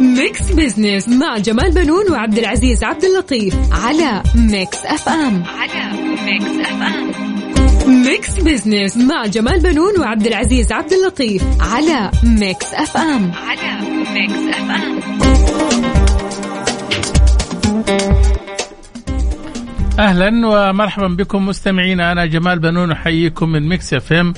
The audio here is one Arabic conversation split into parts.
Mix Business مع جمال بنون وعبد العزيز عبد اللطيف على Mix FM. على Mix FM. Mix Business مع جمال بنون وعبد العزيز عبد اللطيف على Mix FM. على Mix FM. أهلا ومرحبا بكم مستمعينا أنا جمال بنون أحييكم من Mix FM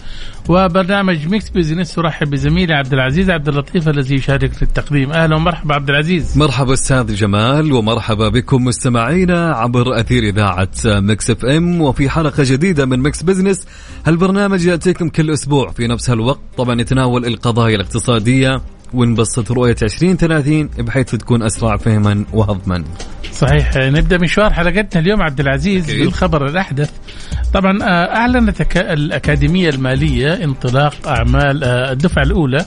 وبرنامج Mix Business أرحب بزميلي عبد العزيز عبد اللطيف الذي يشارك في التقديم. أهلا ومرحبا عبد العزيز. مرحبا أستاذ جمال ومرحبا بكم مستمعينا عبر أثير إذاعة Mix FM. وفي حلقة جديدة من Mix Business هالبرنامج يأتيكم كل أسبوع في نفس هالوقت طبعا يتناول القضايا الاقتصادية ونبسط رؤية 2030 بحيث تكون أسرع فهما وهضما. صحيح. نبدأ مشوار حلقتنا اليوم عبد العزيز أكيد. بالخبر الأحدث. طبعا آه، أعلنت الأكاديمية المالية انطلاق أعمال آه، الدفعة الأولى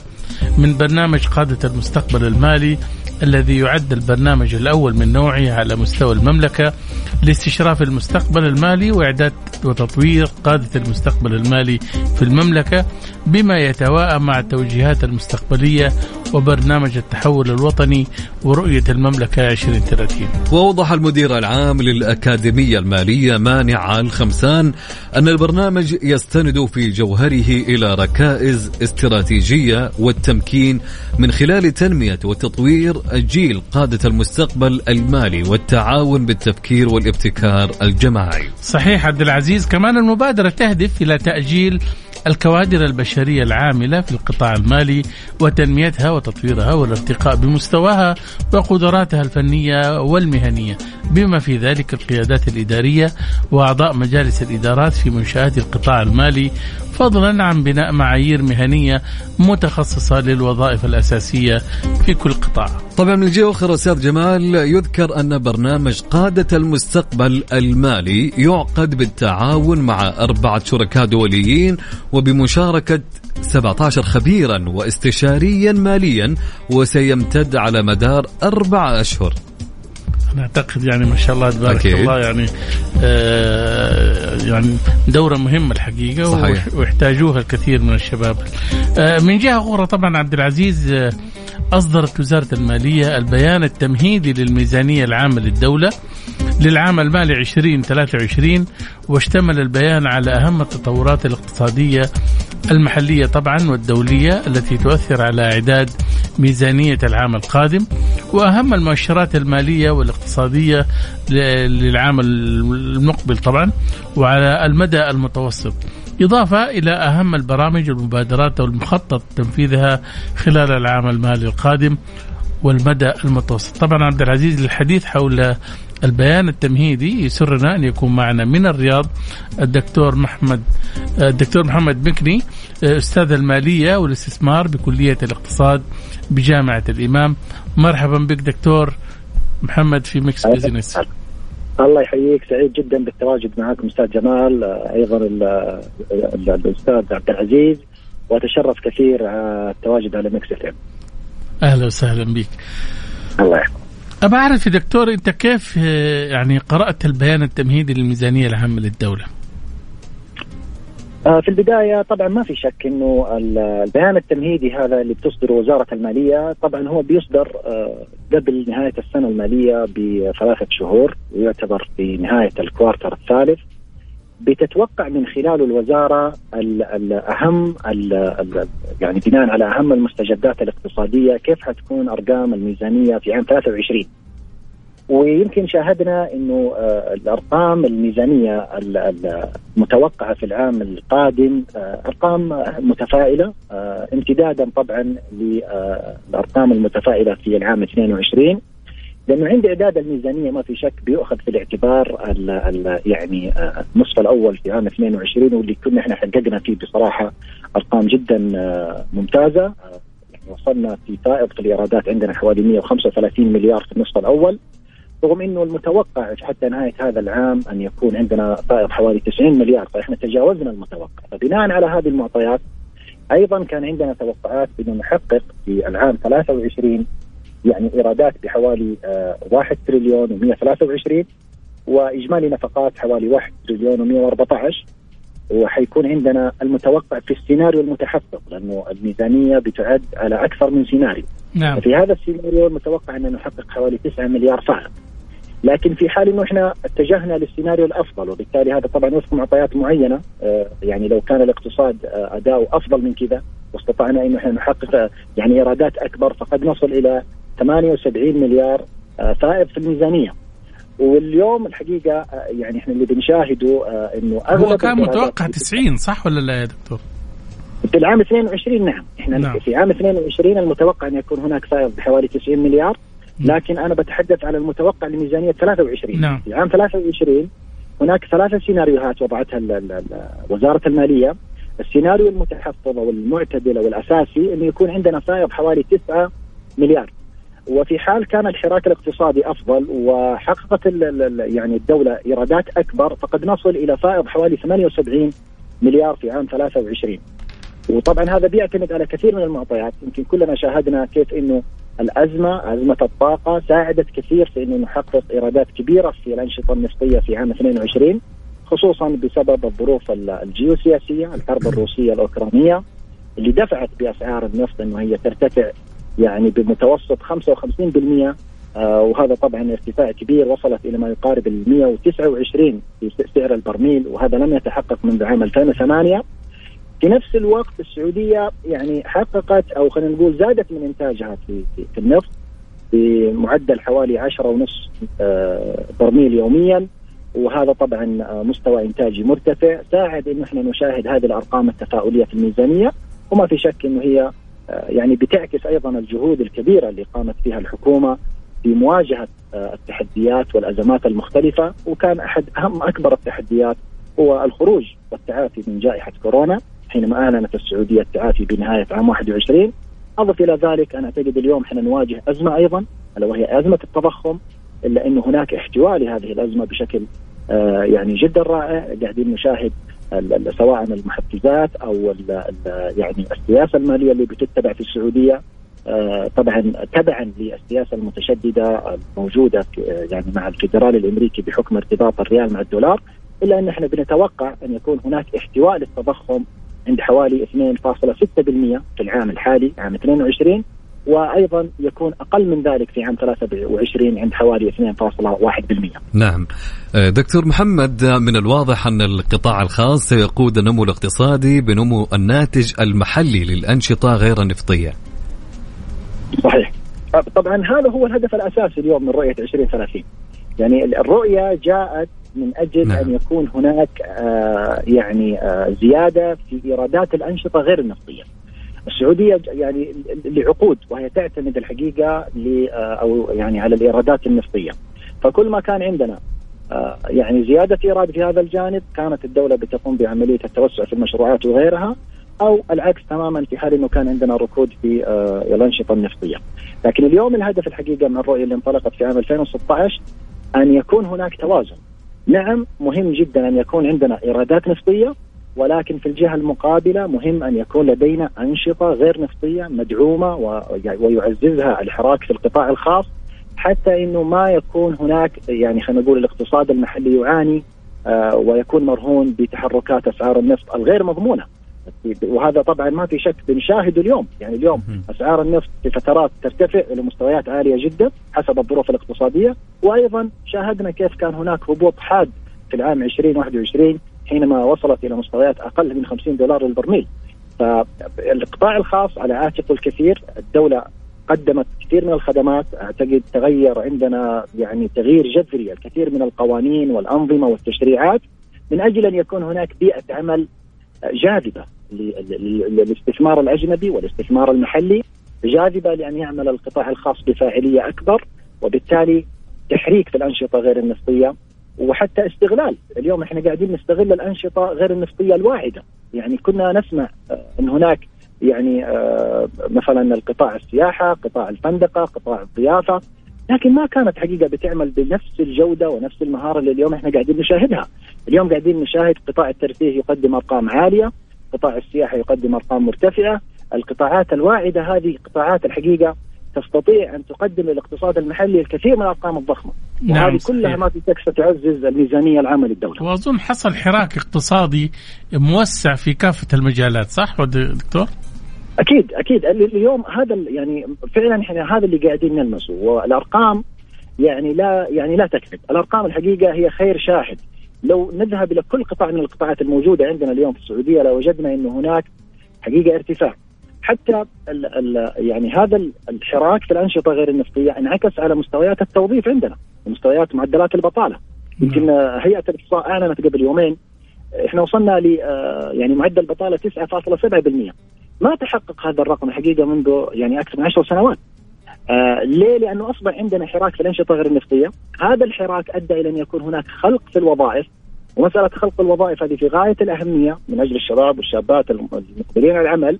من برنامج قادة المستقبل المالي الذي يعد البرنامج الأول من نوعه على مستوى المملكة لاستشراف المستقبل المالي وإعداد وتطوير قادة المستقبل المالي في المملكة بما يتواءم مع التوجيهات المستقبلية وبرنامج التحول الوطني ورؤية المملكة 2030 وأوضح المدير العام للأكاديمية المالية مانع الخمسان أن البرنامج يستند في جوهره إلى ركائز استراتيجية والتمكين من خلال تنمية وتطوير جيل قادة المستقبل المالي والتعاون بالتفكير والابتكار الجماعي. صحيح عبد العزيز كمان المبادرة تهدف إلى تأجيل الكوادر البشرية العاملة في القطاع المالي وتنميتها وتطويرها والارتقاء بمستواها وقدراتها الفنية والمهنية بما في ذلك القيادات الإدارية وأعضاء مجالس الإدارات في منشآت القطاع المالي فضلا عن بناء معايير مهنية متخصصة للوظائف الأساسية في كل قطاع. طبعا من جهة أخرى أستاذ جمال يذكر أن برنامج قادة المستقبل المالي يعقد بالتعاون مع أربعة شركاء دوليين وبمشاركة 17 خبيرا واستشاريا ماليا وسيمتد على مدار أربعة أشهر أنا أعتقد يعني ما شاء الله تبارك أكيد. الله يعني آه يعني دورة مهمة الحقيقة صحيح. ويح- ويحتاجوها الكثير من الشباب آه من جهة أخرى طبعا عبد العزيز آه أصدرت وزارة المالية البيان التمهيدي للميزانية العامة للدولة للعام المالي 2023 واشتمل البيان على أهم التطورات الاقتصادية المحلية طبعا والدولية التي تؤثر على إعداد ميزانية العام القادم. وأهم المؤشرات المالية والاقتصادية للعام المقبل طبعا وعلى المدى المتوسط. إضافة إلى أهم البرامج والمبادرات والمخطط تنفيذها خلال العام المالي القادم والمدى المتوسط. طبعا عبد العزيز للحديث حول البيان التمهيدي يسرنا أن يكون معنا من الرياض الدكتور محمد الدكتور محمد مكني أستاذ المالية والاستثمار بكلية الاقتصاد بجامعة الإمام. مرحبا بك دكتور محمد في Mix Business الله يحييك سعيد جدا بالتواجد معكم أستاذ جمال أيضا ال- ال- الأستاذ عبد العزيز وأتشرف كثير التواجد على FM. أهلا وسهلا بك. الله يحفظك. أبى أعرف يا دكتور أنت كيف آه، يعني قرأت البيان التمهيدي للميزانية العامة للدولة؟ آه، في البداية طبعا ما في شك إنه ال- البيان التمهيدي هذا اللي بتصدره وزارة المالية طبعا هو بيصدر آه، قبل نهاية السنة المالية بثلاثة شهور ويعتبر في نهاية الكوارتر الثالث. بتتوقع من خلاله الوزارة ال- ال- أهم ال- ال- يعني بناء على أهم المستجدات الاقتصادية كيف حتكون أرقام الميزانية في عام 23 ويمكن شاهدنا إنه آه، الأرقام الميزانية ال- ال- المتوقعه في العام القادم آه، أرقام متفائلة آه، امتدادا طبعا للارقام المتفائلة في العام 22 لأنه عند إعداد الميزانية ما في شك بيؤخذ في الاعتبار ال ال يعني آه، النصف الأول في عام 22 واللي كنا إحنا حققنا فيه بصراحة أرقام جدا آه، ممتازة. آه، وصلنا في فائض في الإيرادات عندنا حوالي 135 مليار في النصف الأول. رغم إنه المتوقع حتى نهاية هذا العام أن يكون عندنا فائض حوالي 90 مليار فإحنا تجاوزنا المتوقع. فبناء على هذه المعطيات أيضا كان عندنا توقعات انه نحقق في العام 23 يعني إيرادات بحوالي 1 آه، تريليون و123 وإجمالي نفقات حوالي 1 تريليون و114 وحيكون عندنا المتوقع في السيناريو المتحقق لأنه الميزانية بتعد على أكثر من سيناريو. نعم. في هذا السيناريو المتوقع أن نحقق حوالي 9 مليار فائض. لكن في حال إنه إحنا اتجهنا للسيناريو الأفضل وبالتالي هذا طبعا وفق معطيات معينة آه، يعني لو كان الاقتصاد آه، أداؤه أفضل من كذا واستطعنا إنه إحنا نحقق يعني إيرادات أكبر فقد نصل إلى 78 مليار آه، فائض في الميزانية. واليوم الحقيقة يعني إحنا اللي بنشاهده إنه أغلب هو كان متوقع 90 صح ولا لا يا دكتور؟ في العام 22 نعم إحنا نعم. في عام 22 المتوقع أن يكون هناك فائض بحوالي 90 مليار لكن أنا بتحدث على المتوقع لميزانية 23 نعم. في عام 23 هناك ثلاث سيناريوهات وضعتها وزارة المالية السيناريو المتحفظ أو المعتدل أو الاساسي إنه يكون عندنا فائض حوالي 9 مليار وفي حال كان الحراك الاقتصادي أفضل وحققت يعني الدولة إيرادات أكبر فقد نصل إلى فائض حوالي 78 مليار في عام 23 وطبعا هذا بيعتمد على كثير من المعطيات. يمكن كلنا شاهدنا كيف إنه الأزمة أزمة الطاقة ساعدت كثير في إنه نحقق إيرادات كبيرة في الأنشطة النفطية في عام 22 خصوصا بسبب الظروف الجيوسياسية الحرب الروسية الأوكرانية اللي دفعت بأسعار النفط إنه هي ترتفع يعني بمتوسط 55% آه وهذا طبعا ارتفاع كبير وصلت إلى ما يقارب ال 129 في سعر البرميل وهذا لم يتحقق منذ عام 2008 في نفس الوقت السعودية يعني حققت أو خلينا نقول زادت من إنتاجها في في, النفط بمعدل حوالي 10 ونص آه، برميل يوميا وهذا طبعا آه، مستوى إنتاجي مرتفع ساعد انه إحنا نشاهد هذه الأرقام التفاؤليه في الميزانية وما في شك إنه هي يعني بتعكس أيضا الجهود الكبيرة اللي قامت فيها الحكومة في مواجهه التحديات والأزمات المختلفة وكان أحد أهم أكبر التحديات هو الخروج والتعافي من جائحة كورونا حينما أعلنت السعودية التعافي بنهاية عام 21 أضف إلى ذلك أنا أعتقد اليوم إحنا نواجه أزمة أيضا ألا وهي أزمة التضخم إلا انه هناك احتواء لهذه الأزمة بشكل آه يعني جدا رائع. قاعدين نشاهد سواء المحفزات أو يعني السياسة المالية اللي بتتبع في السعودية آه طبعا تبعا للسياسة المتشددة الموجودة يعني مع الفدرالي الأمريكي بحكم ارتباط الريال مع الدولار إلا أن إحنا بنتوقع أن يكون هناك احتواء للتضخم عند حوالي 2.6% في العام الحالي عام 22 وأيضا يكون أقل من ذلك في عام 23 عند حوالي 2.1%. نعم. آه، دكتور محمد من الواضح أن القطاع الخاص سيقود النمو الاقتصادي بنمو الناتج المحلي للأنشطة غير النفطية. صحيح. طبعا هذا هو الهدف الأساسي اليوم من رؤية 2030. يعني الرؤية جاءت من أجل نعم. أن يكون هناك آه يعني آه زيادة في إيرادات الأنشطة غير النفطية. السعودية يعني لعقود وهي تعتمد الحقيقة ل آه أو يعني على الإيرادات النفطية. فكل ما كان عندنا آه يعني زيادة إيراد في هذا الجانب كانت الدولة بتقوم بعملية التوسع في المشروعات وغيرها أو العكس تماما في حال إنه كان عندنا ركود في آه الأنشطة النفطية. لكن اليوم الهدف الحقيقة من الرؤية اللي انطلقت في عام 2016 أن يكون هناك توازن نعم مهم جدا أن يكون عندنا إيرادات نفطية ولكن في الجهة المقابلة مهم أن يكون لدينا أنشطة غير نفطية مدعومة ويعززها الحراك في القطاع الخاص حتى إنه ما يكون هناك يعني خلينا نقول الاقتصاد المحلي يعاني آه، ويكون مرهون بتحركات أسعار النفط الغير مضمونة. وهذا طبعا ما في شك بنشاهده اليوم. يعني اليوم أسعار النفط في فترات ترتفع إلى مستويات عالية جدا حسب الظروف الاقتصادية. وأيضا شاهدنا كيف كان هناك هبوط حاد في العام 2021 حينما وصلت إلى مستويات أقل من 50 دولار للبرميل. فالقطاع الخاص على عاتقه الكثير الدولة قدمت كثير من الخدمات اعتقد تغير عندنا يعني تغيير جذري الكثير من القوانين والأنظمة والتشريعات من أجل أن يكون هناك بيئة عمل جاذبة للاستثمار الأجنبي والاستثمار المحلي جاذبة لأن يعمل القطاع الخاص بفاعلية أكبر وبالتالي تحريك في الأنشطة غير النفطيه وحتى استغلال. اليوم إحنا قاعدين نستغل الأنشطة غير النفطية الواعدة. يعني كنا نسمع إن هناك يعني آه، مثلا القطاع السياحة، قطاع الفندقة، قطاع الضيافة، لكن ما كانت حقيقة بتعمل بنفس الجودة ونفس المهارة اللي اليوم إحنا قاعدين نشاهدها. اليوم قاعدين نشاهد قطاع الترفيه يقدم أرقام عالية، قطاع السياحة يقدم أرقام مرتفعة، القطاعات الواعدة هذه قطاعات الحقيقة تستطيع أن تقدم للاقتصاد المحلي الكثير من الأرقام الضخمة نعم، وهذه صحيح. كلها ما في شك ستعزز الميزانية العامه للدوله وأظن حصل حراك اقتصادي موسع في كافة المجالات صح دكتور؟ أكيد أكيد ال- اليوم هذا يعني فعلا إحنا هذا اللي قاعدين نلمسه والأرقام يعني لا يعني لا تكذب، الأرقام الحقيقة هي خير شاهد. لو نذهب إلى كل قطاع من القطاعات الموجودة عندنا اليوم في السعودية لوجدنا إنه هناك حقيقة ارتفاع. حتى ال ال يعني هذا ال- الحراك في الأنشطة غير النفطية انعكس على مستويات التوظيف عندنا، ومستويات معدلات البطالة. يمكن آه، هيئة الاحصاء أعلنت قبل يومين إحنا وصلنا ل آه، يعني معدل بطاله 9.7%. ما تحقق هذا الرقم الحقيقة منذ يعني أكثر من عشر سنوات. آه ليه؟ لأنه أصبح عندنا حراك في الأنشطة غير النفطية، هذا الحراك أدى إلى أن يكون هناك خلق في الوظائف ومسألة خلق الوظائف هذه في غاية الأهمية من أجل الشباب والشابات الم- المقبلين على العمل.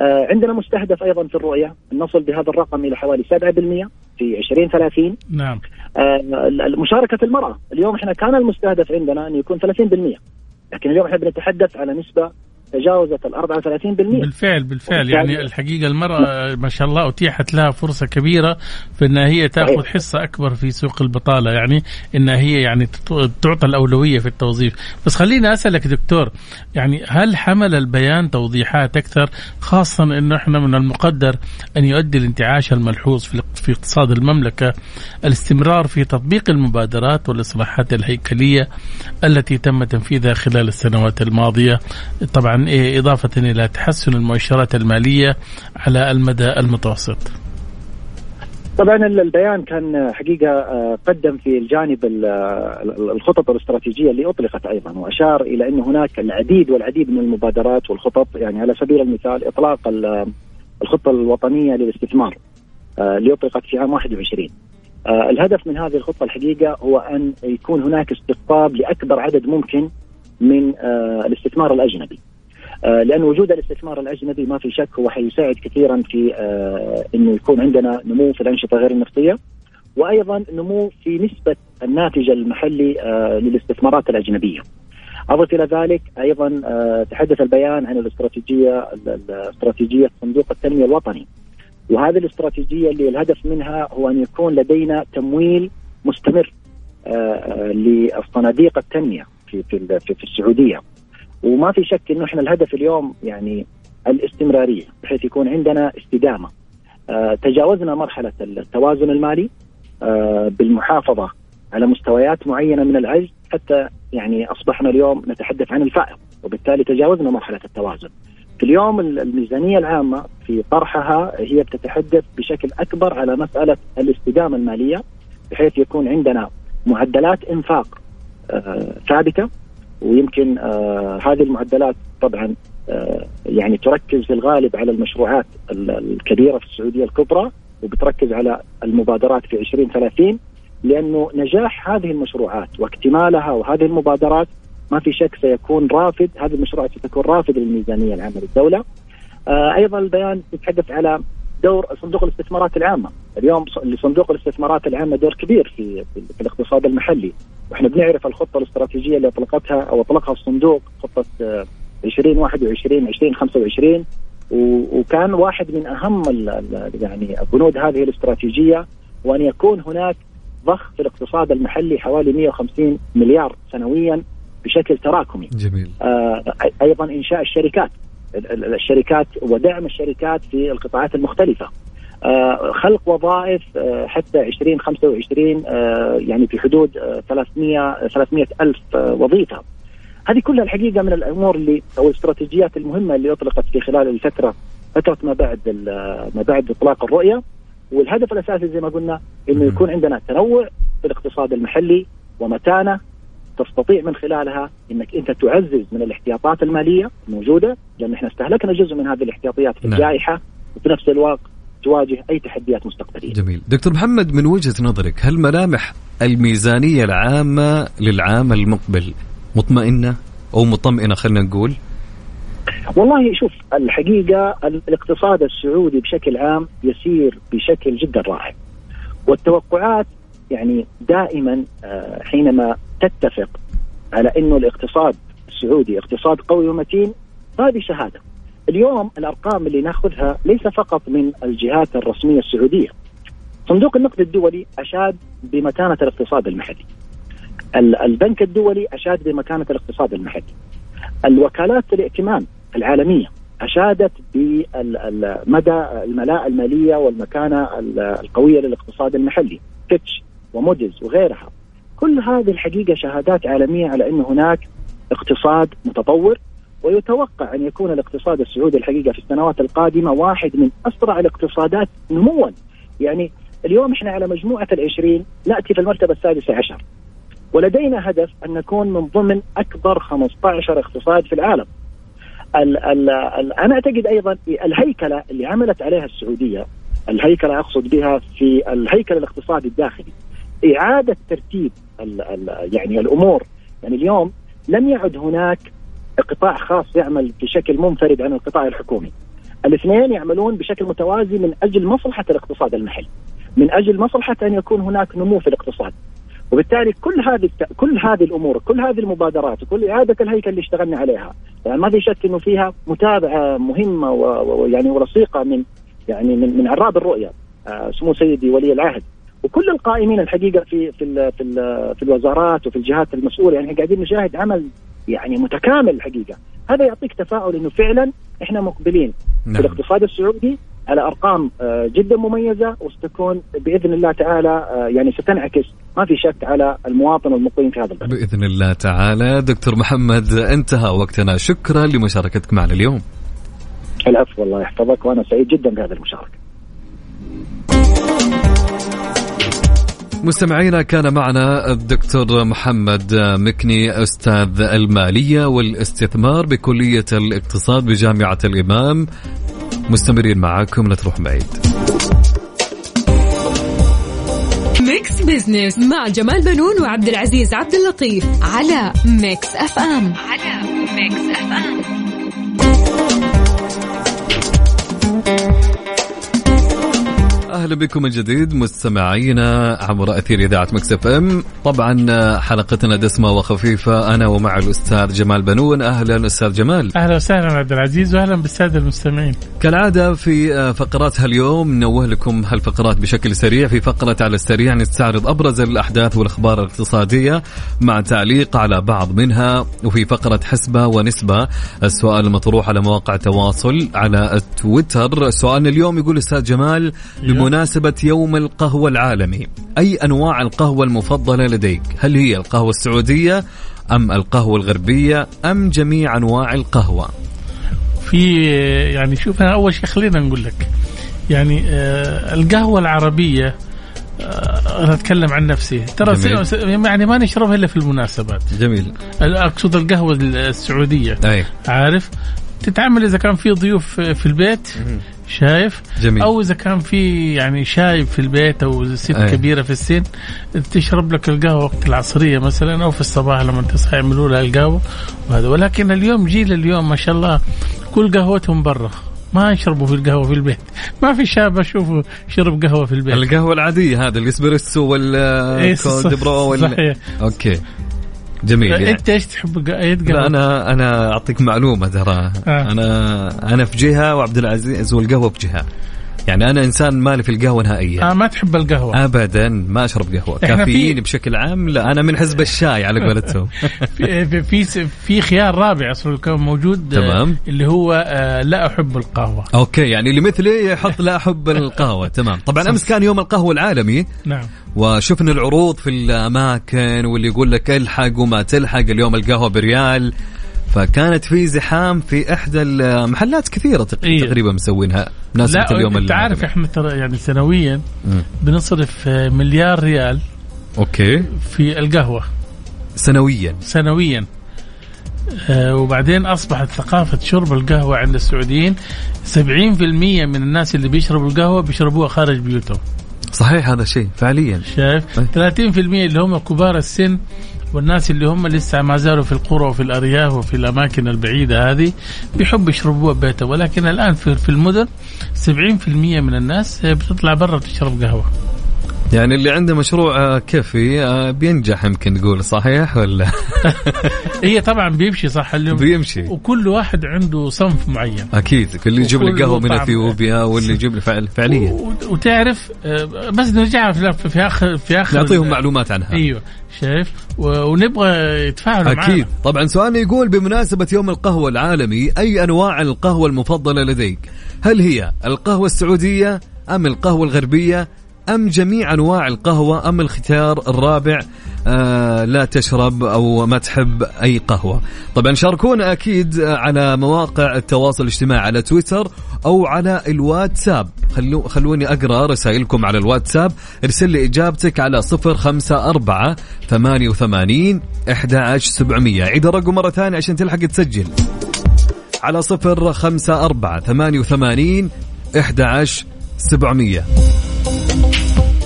آه عندنا مستهدف أيضا في الرؤية. ان نصل بهذا الرقم إلى حوالي 7% في 2030 نعم. آه، مشاركة المرأة. اليوم إحنا كان المستهدف عندنا أن يكون 30% لكن اليوم إحنا بنتحدث على نسبة تجاوزت ال 34% بالفعل بالفعل. يعني الحقيقة المرأة ما شاء الله أتيحت لها فرصة كبيرة في إنها هي تأخذ. حصة أكبر في سوق البطالة يعني إنها هي يعني تعطى الأولوية في التوظيف. بس خليني أسألك دكتور يعني هل حمل البيان توضيحات أكثر خاصة إنه إحنا من المقدر أن يؤدي الانتعاش الملحوظ في اقتصاد المملكة الاستمرار في تطبيق المبادرات والاصلاحات الهيكلية التي تم تنفيذها خلال السنوات الماضية؟ طبعا إيه إضافة إلى تحسن المؤشرات المالية على المدى المتوسط. طبعا ال- البيان كان حقيقة آه، قدم في الجانب ال- ال- الخطط الاستراتيجية اللي أطلقت أيضا وأشار إلى أن هناك العديد والعديد من المبادرات والخطط يعني على سبيل المثال إطلاق ال- الخطة الوطنية للاستثمار آه، اللي أطلقت في عام 21 آه، الهدف من هذه الخطة الحقيقة هو أن يكون هناك استقطاب لأكبر عدد ممكن من الاستثمار الأجنبي آه، لأن وجود الاستثمار الأجنبي ما في شك هو حيساعد كثيرا في آه، أنه يكون عندنا نمو في الأنشطة غير النفطية وأيضا نمو في نسبة الناتج المحلي آه، للاستثمارات الأجنبية. أضف إلى ذلك أيضا آه، تحدث البيان عن الاستراتيجية ال- استراتيجية صندوق التنمية الوطني. وهذه الاستراتيجية اللي الهدف منها هو أن يكون لدينا تمويل مستمر آه، آه، للصناديق التنمية في في في السعودية. وما في شك إنه إحنا الهدف اليوم يعني الاستمرارية بحيث يكون عندنا استدامة. آه تجاوزنا مرحلة التوازن المالي آه بالمحافظة على مستويات معينة من العجز حتى يعني أصبحنا اليوم نتحدث عن الفائض وبالتالي تجاوزنا مرحلة التوازن. في اليوم ال- الميزانية العامة في طرحها هي بتتحدث بشكل أكبر على مسألة الاستدامة المالية بحيث يكون عندنا معدلات إنفاق آه ثابتة ويمكن آه هذه المعدلات طبعا آه يعني تركز في الغالب على المشروعات ال- الكبيرة في السعودية الكبرى وبتركز على المبادرات في 2030 لأنه نجاح هذه المشروعات واكتمالها وهذه المبادرات ما في شك سيكون رافد هذه المشروعات ستكون رافد للميزانية العامة للدولة. آه أيضا البيان يتحدث على دور صندوق الاستثمارات العامة، اليوم لصندوق الاستثمارات العامة دور كبير في في, الاقتصاد المحلي، وإحنا بنعرف الخطة الاستراتيجية اللي اطلقتها أو أطلقها الصندوق خطة آه، 2021 2025 و- وكان واحد من أهم يعني بنود هذه الاستراتيجية وأن يكون هناك ضخ في الاقتصاد المحلي حوالي 150 مليار سنويا بشكل تراكمي. جميل. آه، أيضا إنشاء الشركات. ال- ال- الشركات ودعم الشركات في القطاعات المختلفة. آه، خلق وظائف آه، حتى 2025 آه، يعني في حدود آه، 300 300 ألف آه، وظيفة. هذه كلها الحقيقة من الأمور اللي أو الاستراتيجيات المهمة اللي أطلقت في خلال الفترة فترة ما بعد ما بعد إطلاق الرؤية. والهدف الأساسي زي ما قلنا إنه مم. يكون عندنا تنوع في الاقتصاد المحلي ومتانه تستطيع من خلالها إنك أنت تعزز من الاحتياطات المالية الموجودة لأن إحنا استهلكنا جزء من هذه الاحتياطيات في نعم. الجائحة وفي نفس الوقت تواجه أي تحديات مستقبلية. جميل دكتور محمد من وجهة نظرك هل ملامح الميزانية العامة للعام المقبل مطمئنة أو مطمئنة خلينا نقول والله شوف الحقيقة الاقتصاد السعودي بشكل عام يسير بشكل جدا رائع والتوقعات يعني دائما آه، حينما تتفق على إنه الاقتصاد السعودي اقتصاد قوي ومتين هذه شهادة. اليوم الأرقام اللي نأخذها ليس فقط من الجهات الرسمية السعودية. صندوق النقد الدولي أشاد بمتانة الاقتصاد المحلي. البنك الدولي أشاد بمكانه الاقتصاد المحلي. الوكالات الائتمان العالمية أشادت بمدى الملاءه المالية والمكانة القوية للاقتصاد المحلي، فيتش وموديز وغيرها. كل هذه الحقيقة شهادات عالمية على انه هناك اقتصاد متطور ويتوقع أن يكون الاقتصاد السعودي الحقيقة في السنوات القادمة واحد من أسرع الاقتصادات نموا. يعني اليوم إحنا على مجموعة العشرين نأتي في المرتبة السادسة عشر. ولدينا هدف أن نكون من ضمن أكبر 15 اقتصاد في العالم. ال ال ال أنا أعتقد أيضا الهيكلة اللي عملت عليها السعودية الهيكلة أقصد بها في الهيكل الاقتصادي الداخلي إعادة ترتيب ال ال يعني الأمور. يعني اليوم لم يعد هناك قطاع خاص يعمل بشكل منفرد عن القطاع الحكومي. الاثنين يعملون بشكل متوازي من أجل مصلحة الاقتصاد المحلي من أجل مصلحة أن يكون هناك نمو في الاقتصاد. وبالتالي كل هذه كل هذه الأمور كل هذه المبادرات وكل إعادة الهيكل اللي اشتغلنا عليها يعني ما في شك إنه فيها متابعة مهمة ويعني ولصيقه من يعني من من عراب الرؤية آه سمو سيدي ولي العهد. وكل القائمين الحقيقة في في ال في ال في الوزارات وفي الجهات المسؤولة يعني قاعدين نشاهد عمل يعني متكامل الحقيقة هذا يعطيك تفاؤل إنه فعلا إحنا مقبلين نعم. في الاقتصاد السعودي على أرقام آه، جدا مميزة وستكون بإذن الله تعالى آه، يعني ستنعكس ما في شك على المواطن والمقيم في هذا البلد. بإذن الله تعالى دكتور محمد انتهى وقتنا شكرا لمشاركتك معنا اليوم. العفو الله يحفظك وأنا سعيد جدا بهذه المشاركة. مستمعينا كان معنا الدكتور محمد مكني أستاذ المالية والاستثمار بكلية الاقتصاد بجامعة الإمام. مستمرين معاكم لا تروح بعيد. Mix Business مع جمال بنون وعبد العزيز عبد اللطيف على Mix FM على Mix FM أهلا بكم من جديد مستمعينا عبر أثير إذاعة Mix FM. طبعا حلقتنا دسمة وخفيفة أنا ومع الأستاذ جمال بنون. أهلا أستاذ جمال. أهلا وسهلا عبد العزيز واهلا بالسادة المستمعين. كالعادة في فقرات هاليوم نوه لكم هالفقرات بشكل سريع. في فقرة على السريع نستعرض أبرز الأحداث والأخبار الاقتصادية مع تعليق على بعض منها. وفي فقرة حسبة ونسبة السؤال المطروح على مواقع التواصل على تويتر. سؤالنا اليوم يقول أستاذ جمال بمناسبة يوم القهوة العالمي. أي أنواع القهوة المفضلة لديك؟ هل هي القهوة السعودية أم القهوة الغربية أم جميع أنواع القهوة؟ في يعني شوف أنا أول شيء خلينا نقول لك يعني آه القهوة العربية آه، أنا أتكلم عن نفسي. ترى يعني ما نشربها إلا في المناسبات. جميل. أقصد القهوة السعودية. أي. عارف؟ تتعامل إذا كان في ضيوف في البيت شايف جميل. أو إذا كان في يعني شايب في البيت أو ست أيه. كبيرة في السن تشرب لك القهوة وقت العصرية مثلا أو في الصباح لما تصحى يعملوا لها القهوة وهذا ولكن اليوم جيل اليوم ما شاء الله كل قهوتهم برا ما يشربوا في القهوة في البيت ما في شاب أشوفه شرب قهوة في البيت القهوة العادية هذا الإسبريسو وال cold brew وال... صحيح. okay جميل يعني. انت إيش تحب اي لا أنا أنا أعطيك معلومة ترى آه. أنا أنا في جهة وعبد العزيز والقهوة في جهة يعني أنا إنسان مالي في القهوة نهائيا. آه ما تحب القهوة. ابدا ما أشرب قهوة. كافيين في... بشكل عام؟ لا أنا من حزب الشاي على قولتهم. في في في خيار رابع أصلا كان موجود آه، تمام. اللي هو آه لا أحب القهوة. okay يعني اللي مثلي يحط لا أحب القهوة. تمام. طبعا أمس كان يوم القهوة العالمي. نعم. وشفنا العروض في الأماكن واللي يقول لك إلحق وما تلحق اليوم القهوة بريال. فكانت في زحام في إحدى المحلات كثيرة إيه. تقريبا مسوينها. مناسبه اليوم انت عارف إحنا ترى يعني سنويا بنصرف مليار ريال أوكي. في القهوة. سنويا. سنويا. آه وبعدين أصبحت ثقافة شرب القهوة عند السعوديين 70% من الناس اللي بيشربوا القهوة بيشربوها خارج بيوتهم. صحيح هذا الشيء فعليا. شايف؟ 30% اللي هم كبار السن والناس اللي هم لسه ما زالوا في القرى وفي الأرياف وفي الأماكن البعيدة هذه بيحب يشربوها ببيته ولكن الآن في, في المدن 70% من الناس بتطلع برا تشرب قهوة. يعني اللي عنده مشروع آه، كيفي آه، بينجح يمكن تقول صحيح ولا؟ هي طبعا بيمشي صح اليوم بيمشي. وكل واحد عنده صنف معين. أكيد اللي يجيب لي قهوة من. إثيوبيا واللي يجيب لي فعل فعليا. وتعرف آه، بس نرجع في اخر في آخر نعطيهم معلومات عنها. أيوه شايف؟ ونبغى يتفاعلوا معنا. أكيد. طبعا سؤالنا يقول بمناسبة يوم القهوة العالمي أي أنواع القهوة المفضلة لديك؟ هل هي القهوة السعودية أم القهوة الغربية؟ أم جميع أنواع القهوة؟ أم الختيار الرابع آه لا تشرب أو ما تحب أي قهوة. طبعا شاركونا أكيد على مواقع التواصل الاجتماعي على تويتر أو على الواتساب. خلو خلوني أقرأ رسائلكم على الواتساب. ارسل لي إجابتك على 054 88 11700 عيد الرقم مرة ثانية عشان تلحق تسجل. على 054 88 11700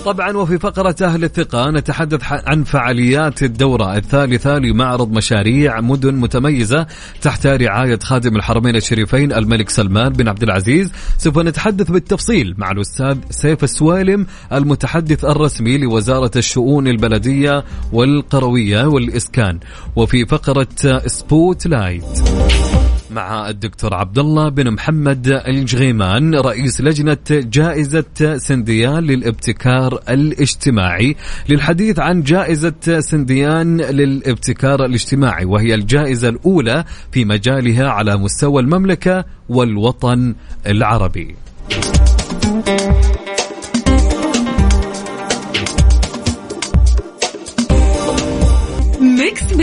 طبعا وفي فقرة أهل الثقة نتحدث عن فعاليات الدورة الثالثة لمعرض مشاريع مدن متميزة تحت رعاية خادم الحرمين الشريفين الملك سلمان بن عبد العزيز. سوف نتحدث بالتفصيل مع الأستاذ سيف السويلم المتحدث الرسمي لوزارة الشؤون البلدية والقروية والإسكان. وفي فقرة spotlight. مع الدكتور عبد الله بن محمد الجغيمان رئيس لجنة جائزة سنديان للابتكار الاجتماعي. للحديث عن جائزة سنديان للابتكار الاجتماعي وهي الجائزة الأولى في مجالها على مستوى المملكة والوطن العربي.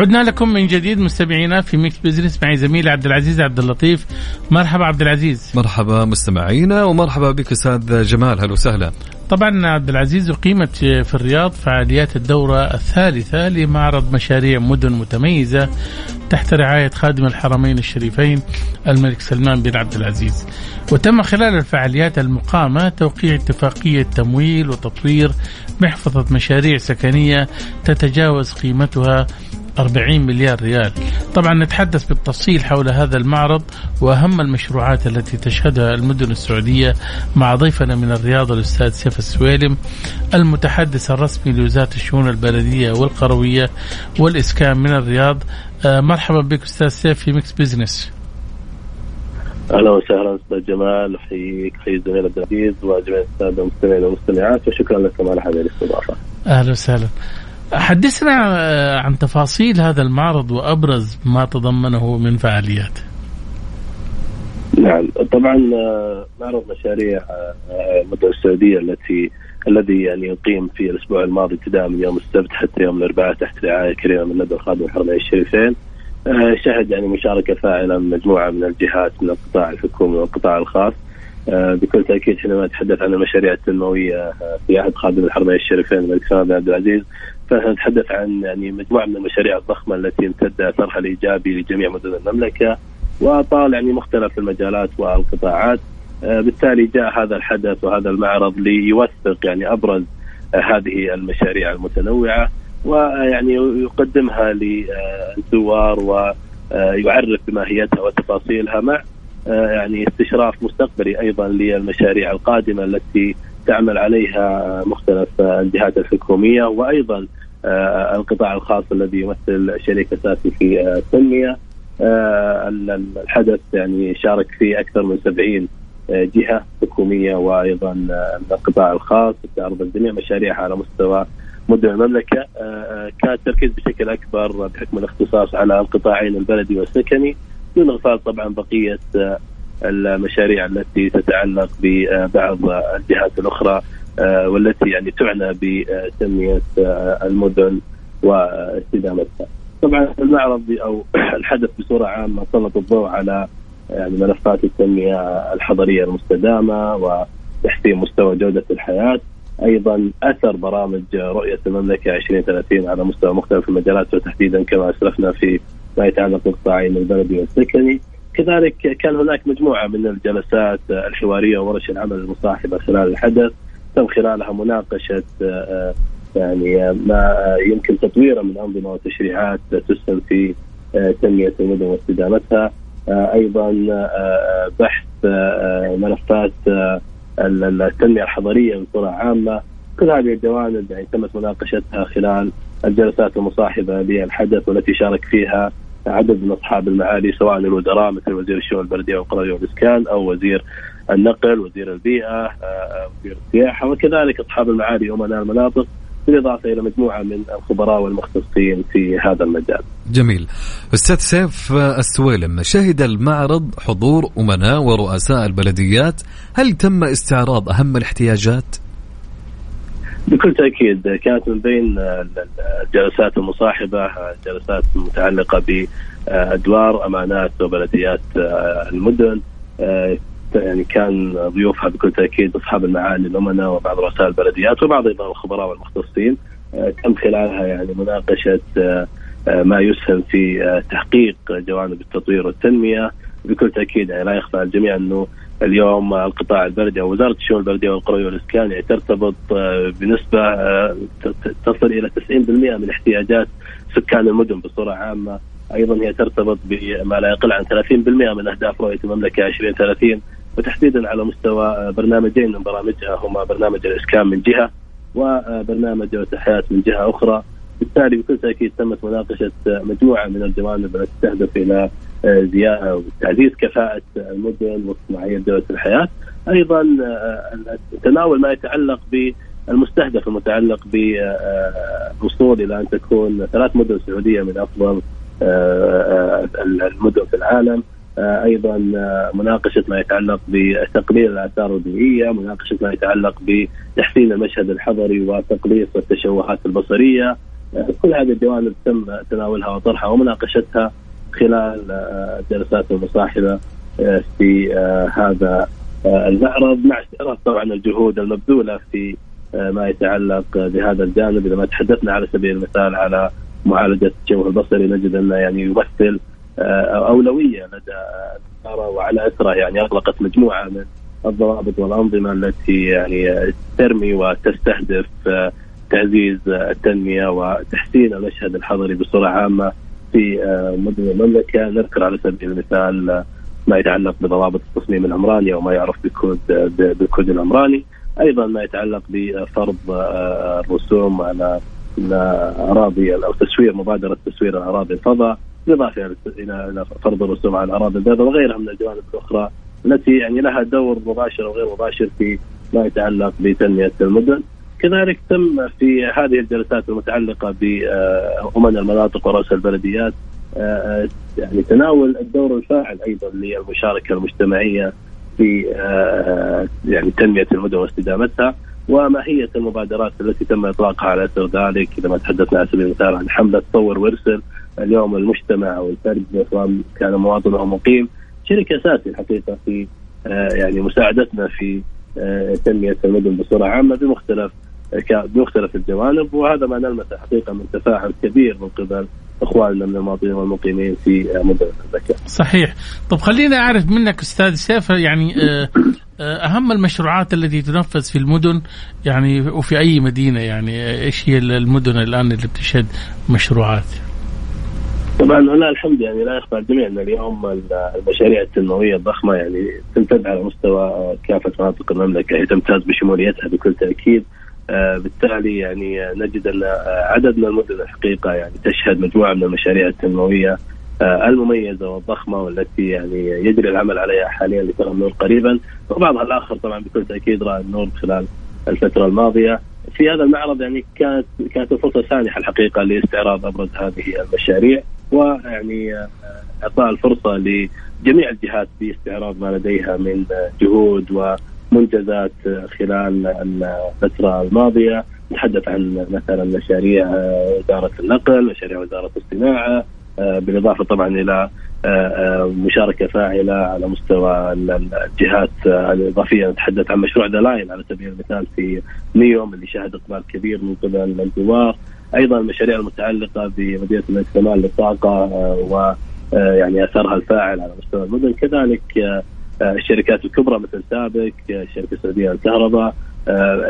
عدنا لكم من جديد مستمعينا في Mix Business معي زميلي عبد العزيز عبد اللطيف مرحبا عبد العزيز مرحبا مستمعينا ومرحبا بك أستاذ جمال. هلا وسهلا. طبعا عبد العزيز أقيمت في الرياض فعاليات الدورة الثالثة لمعرض مشاريع مدن متميزة تحت رعاية خادم الحرمين الشريفين الملك سلمان بن عبد العزيز وتم خلال الفعاليات المقامة توقيع اتفاقية تمويل وتطوير محفظة مشاريع سكنية تتجاوز قيمتها 40 مليار ريال. طبعا نتحدث بالتفصيل حول هذا المعرض وأهم المشروعات التي تشهدها المدن السعودية مع ضيفنا من الرياض الأستاذ سيف السويلم المتحدث الرسمي لوزارة الشؤون البلدية والقروية والإسكان من الرياض. آه، مرحبا بك أستاذ سيف في Mix Business أهلا وسهلا أستاذ جمال أحييك أحيي الزميل عبد العزيز وجميع الساده المستمعين والمستمعات وشكرا لكم على هذه الاستضافة. أهلا وسهلا. حدثنا آه، عن تفاصيل هذا المعرض وأبرز ما تضمنه من فعاليات. نعم طبعا آه، معرض مشاريع آه، المدن السعودية التي الذي يعني يقيم في الأسبوع الماضي ابتداء من يوم السبت حتى يوم الأربعاء تحت رعاية كريمة من لدى خادم الحرمين الشريفين شهد يعني مشاركة فاعلة من مجموعة من الجهات من القطاع الحكومي والقطاع الخاص. بكل تأكيد حينما نتحدث عن المشاريع التنموية في عهد خادم الحرمين الشريفين الملك سلمان بن عبد العزيز فنتحدث عن يعني مجموعة من المشاريع الضخمة التي امتد أثرها الإيجابي لجميع مدن المملكة وطال يعني مختلف المجالات والقطاعات. آه، بالتالي جاء هذا الحدث وهذا المعرض ليوثق يعني أبرز آه، هذه المشاريع المتنوعة ويعني يقدمها للزوار ويعرف بماهيتها وتفاصيلها مع آه، يعني استشراف مستقبلي أيضا للمشاريع القادمة التي تعمل عليها مختلف آه، الجهات الحكومية وأيضا آه، القطاع الخاص الذي يمثل شريك اساسي في آه، التنميه آه، ال- الحدث يعني شارك فيه أكثر من 70 آه، جهة حكومية وأيضا آه، القطاع الخاص تعرض جميع مشاريعها على مستوى مدن المملكة. آه، آه، كان التركيز بشكل أكبر بحكم الاختصاص على القطاعين البلدي والسكني دون اغفال طبعا بقية آه، المشاريع التي تتعلق ببعض الجهات الأخرى آه، والتي يعني تعنى بتنمية آه، المدن واستدامتها. طبعا المعرض أو الحدث بصورة عامة سلط الضوء على يعني ملفات التنمية الحضرية المستدامة وتحسين مستوى جودة الحياة. أيضا أثر برامج رؤية المملكة 2030 على مستوى مختلف المجالات وتحديدا كما اسلفنا في ما يتعلق بالقطاعين البلدي والسكني كذلك كان هناك مجموعة من الجلسات الحوارية وورش العمل المصاحبه خلال الحدث تم خلالها مناقشة يعني ما يمكن تطويره من أنظمة وتشريعات تسهم في تنمية المدن واستدامتها. أيضا بحث ملفات التنمية الحضرية بصورة عامة. كل هذه الجوانب يعني تمت مناقشتها خلال الجلسات المصاحبة للحدث والتي شارك فيها عدد من أصحاب المعالي سواء الوزراء مثل وزير الشؤون البلدية والقريه والإسكان أو وزير النقل، وزير البيئة، وزير السياحة وكذلك أصحاب المعالي امناء المناطق بالإضافة إلى مجموعة من الخبراء والمختصين في هذا المجال. جميل. أستاذ سيف السويلم شهد المعرض حضور أمناء ورؤساء البلديات، هل تم استعراض أهم الاحتياجات؟ بكل تأكيد كانت من بين الجلسات المصاحبة جلسات متعلقة بأدوار أمانات وبلديات المدن. يعني كان ضيوفها بكل تأكيد أصحاب المعالي الأمناء وبعض رؤساء البلديات وبعض أيضا الخبراء والمختصين. تم خلالها يعني مناقشة ما يسهم في تحقيق جوانب التطوير والتنمية. بكل تأكيد يعني لا يخفى على الجميع أنه اليوم القطاع البلدي أو وزارة الشؤون البلدية والقرى والإسكان يعني ترتبط بنسبة تصل إلى 90% من احتياجات سكان المدن بصورة عامة. أيضا هي ترتبط بما لا يقل عن 30% من أهداف رؤية المملكة 2030 وتحديدا على مستوى برنامجين من برامجها هما برنامج الإسكان من جهة وبرنامج الحياة من جهة أخرى. بالتالي بكل تأكيد تمت مناقشة مجموعة من الجوانب التي تهدف إلى زياده وتعزيز كفاءة المدن وصناعيه دوله الحياة، أيضا تناول ما يتعلق بالمستهدف المتعلق بالوصول إلى أن تكون ثلاث مدن سعودية من أفضل المدن في العالم، أيضا مناقشة ما يتعلق بتقليل الآثار البيئية، مناقشة ما يتعلق بتحسين المشهد الحضري وتقليص التشوهات البصرية، كل هذه الجوانب تم تناولها وطرحها ومناقشتها خلال الجلسات المصاحبة في هذا المعرض مع استعراض طبعا الجهود المبذولة في ما يتعلق بهذا الجانب. إذا ما تحدثنا على سبيل المثال على معالجة التشوه البصري نجد أنه يعني يمثل أولوية لدى الوزاره وعلى اثره يعني اطلقت مجموعة من الضوابط والأنظمة التي يعني ترمي وتستهدف تعزيز التنمية وتحسين المشهد الحضري بصورة عامة. في مدن المملكة. نذكر على سبيل المثال ما يتعلق بضوابط التصميم العمراني أو ما يعرف بكود بالكود العمراني. أيضا ما يتعلق بفرض الرسوم على أراضي أو تسوير مبادرة تسوير الأراضي الفضاء بالاضافه إلى فرض الرسوم على الأراضي البيضاء وغيرها من الجوانب الأخرى التي يعني لها دور مباشر وغير مباشر في ما يتعلق بتنمية المدن. كذلك تم في هذه الجلسات المتعلقة بامن المناطق ورؤساء البلديات يعني تناول الدور الفاعل أيضا للمشاركة المجتمعية في يعني تنمية المدن واستدامتها وماهية المبادرات التي تم إطلاقها على أثر ذلك. إذا ما تحدثنا على سبيل المثال عن حملة طور وارسل اليوم المجتمع أو الفرد كان مواطن أو مقيم. شريك اساسي الحقيقة في يعني مساعدتنا في تنمية المدن بصورة عامة بمختلف بمختلف الجوانب وهذا ما نلمسه حقيقة من تفاعل كبير من قبل إخواننا من المواطنين والمقيمين في مدن المملكه. صحيح، طب خلينا أعرف منك أستاذ سيف يعني أهم المشروعات التي تنفذ في المدن يعني وفي أي مدينة يعني إيش هي المدن الآن اللي بتشهد مشروعات؟ طبعا لا الحمد يعني لا يخفى على الجميع أن اليوم المشاريع التنموية الضخمة يعني تمتد على مستوى كافة مناطق المملكة هي تمتاز بشموليتها بكل تأكيد آه بالتالي يعني نجد أن عدد من المدن الحقيقة يعني تشهد مجموعة من المشاريع التنموية آه المميزة والضخمة والتي يعني يجري العمل عليها حاليا لترى النور قريبا. وبعضها الآخر طبعا بكل تأكيد رأى النور خلال الفترة الماضية. في هذا المعرض يعني كانت كانت الفرصة سانحة الحقيقة لاستعراض أبرز هذه المشاريع ويعني إعطاء الفرصة لجميع الجهات في استعراض ما لديها من جهود ومنجزات خلال الفترة الماضية نتحدث عن مثلا مشاريع وزارة النقل، مشاريع وزارة الصناعة، بالإضافة طبعا إلى مشاركة فاعلة على مستوى الجهات الإضافية. نتحدث عن مشروع دلاين على سبيل المثال في نيوم اللي شهد إقبال كبير من قبل الزوار أيضا المشاريع المتعلقة بمدينة الملك سلمان للطاقة و يعني اثرها الفاعل على مستوى المدن. كذلك الشركات الكبرى مثل سابك الشركة السعودية للكهرباء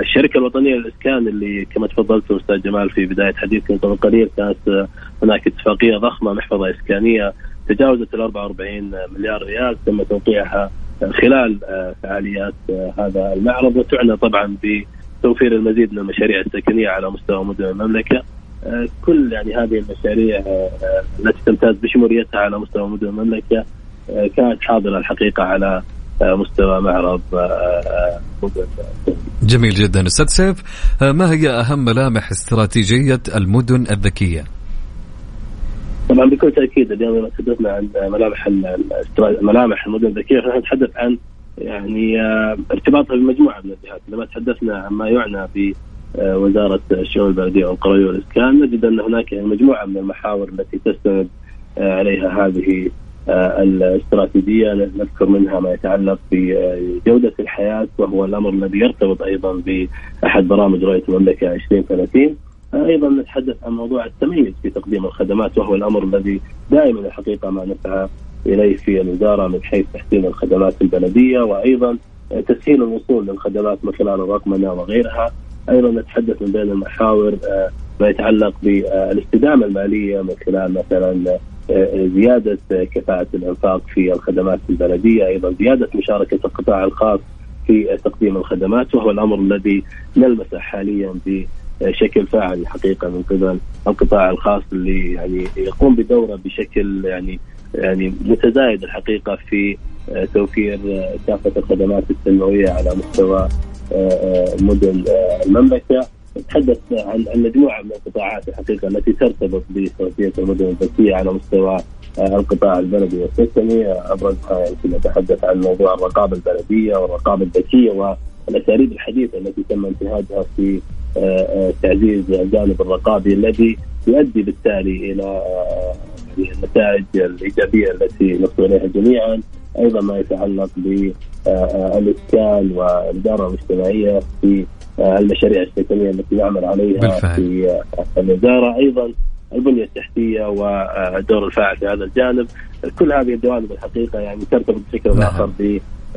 الشركة الوطنية للإسكان اللي كما تفضلت أستاذ جمال في بداية حديثكم قبل قليل كانت هناك اتفاقية ضخمة محفظة إسكانية تجاوزت ال 44 مليار ريال تم توقيعها خلال فعاليات هذا المعرض وتعنى طبعا بتوفير المزيد من المشاريع السكنيه على مستوى مدن المملكة. كل يعني هذه المشاريع التي تمتاز بشموليتها على مستوى مدن المملكة كانت حاضرة الحقيقة على مستوى معرض مدن. جميل جدا أستاذ سيف. ما هي أهم ملامح استراتيجية المدن الذكية؟ طبعا بكل تأكيد اليوم لما تحدثنا عن ملامح ملامح المدن الذكية فنحن نتحدث عن يعني ارتباطها بمجموعه من الجهات. لما تحدثنا عن ما يعنى ب وزارة الشؤون البلدية والقروية والإسكان نجد أن هناك مجموعة من المحاور التي تستند عليها هذه الاستراتيجية نذكر منها ما يتعلق بجودة الحياة وهو الأمر الذي يرتبط أيضا بأحد برامج رؤية المملكة 2030 أيضا نتحدث عن موضوع التميز في تقديم الخدمات وهو الأمر الذي دائما الحقيقة ما نسعى إليه في الوزارة من حيث تحسين الخدمات البلدية وأيضا تسهيل الوصول للخدمات من خلال الرقمنة وغيرها. أيضا نتحدث من بين المحاور ما يتعلق بالإستدامة المالية من خلال مثلا زيادة كفاءة الإنفاق في الخدمات البلدية أيضا زيادة مشاركة القطاع الخاص في تقديم الخدمات وهو الأمر الذي نلمسه حاليا بشكل فاعل الحقيقة من قبل القطاع الخاص اللي يعني يقوم بدوره بشكل يعني يعني متزايد الحقيقة في توفير كافة الخدمات التنمويه على مستوى مدن المملكة. نتحدث عن مجموعه من القطاعات الحقيقة التي ترتبط باستراتيجيه المدن الذكيه على مستوى القطاع البلدي والسكني. ابرزها يمكن نتحدث عن موضوع الرقابة البلدية والرقابة الذكية والأساليب الحديثة التي تم انتهاجها في تعزيز الجانب الرقابي الذي يؤدي بالتالي إلى النتائج الإيجابية التي نصل إليها جميعا. أيضا ما يتعلق بالاسكان والإدارة الاجتماعيه في المشاريع السكنيه التي نعمل عليها بالفعل. في الوزارة أيضا البنية التحتية والدور الفاعل في هذا الجانب كل هذه الجوانب الحقيقة يعني ترتبط بشكل نعم. آخر